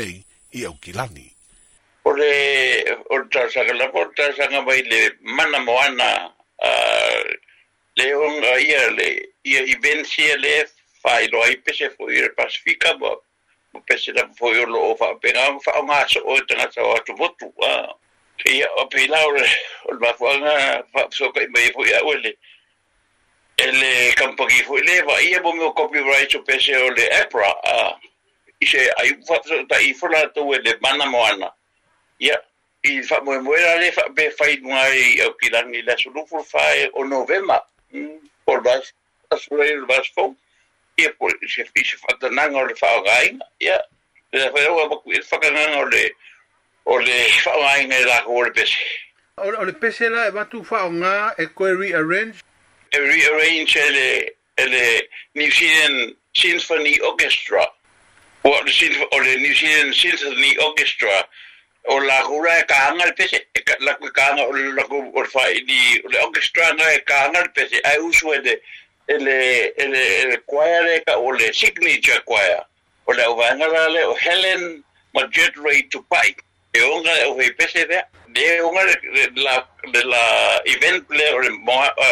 Ley y Euquilani. Ole, olta sakalapota sangamai le mana moana le onga ia le ia ivensia le failoa i pese foi le pasifika ma ma pese na foi o loo faapega ma faaogāso oe tagata o atuvotu a keia o peila ole o le mafuaga faapesokai mai foi le copyright o pese o le apra a I se, ai wha ta i fula tu e le mana moana. Ia, i fa mo mo era le fa be fa i ngai o kilangi la sulu fu fa o novema por vas asura il vas fo ia por se fi se fa nanga o le fa gai ia le fa o ba ku fa nanga o le o le fa gai ngai la ko le pese. O le pese la va tu fa nga e ko rearrange. E rearrange le le New Zealand Symphony Orchestra o le New Zealand Symphony Orchestra o la hura e kaanga le pese e la ku kaanga o la ku o fa di le orchestra na e kaanga le pese ai usu e de ele ele ele e choir e ka o le signature choir. O le vanga le o Helen Majet Ray to Pai e onga o he pese de de onga la de la event le o le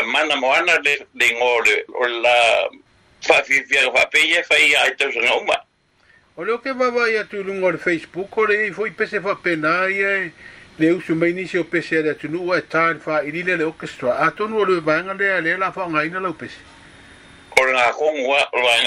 mana moana de de ngore o la fa fi fi fa pe ye fa ia ai tau sanga ngoma O leo ke wawa ia tu lunga le Facebook, o le i fwoi pese wha pena ia e le usu mai nisi o pese le atu nua e tān wha i lile le orchestra. A tonu o le vanga le le la wha ngaina lau pese. O le ngā kongu wa, o le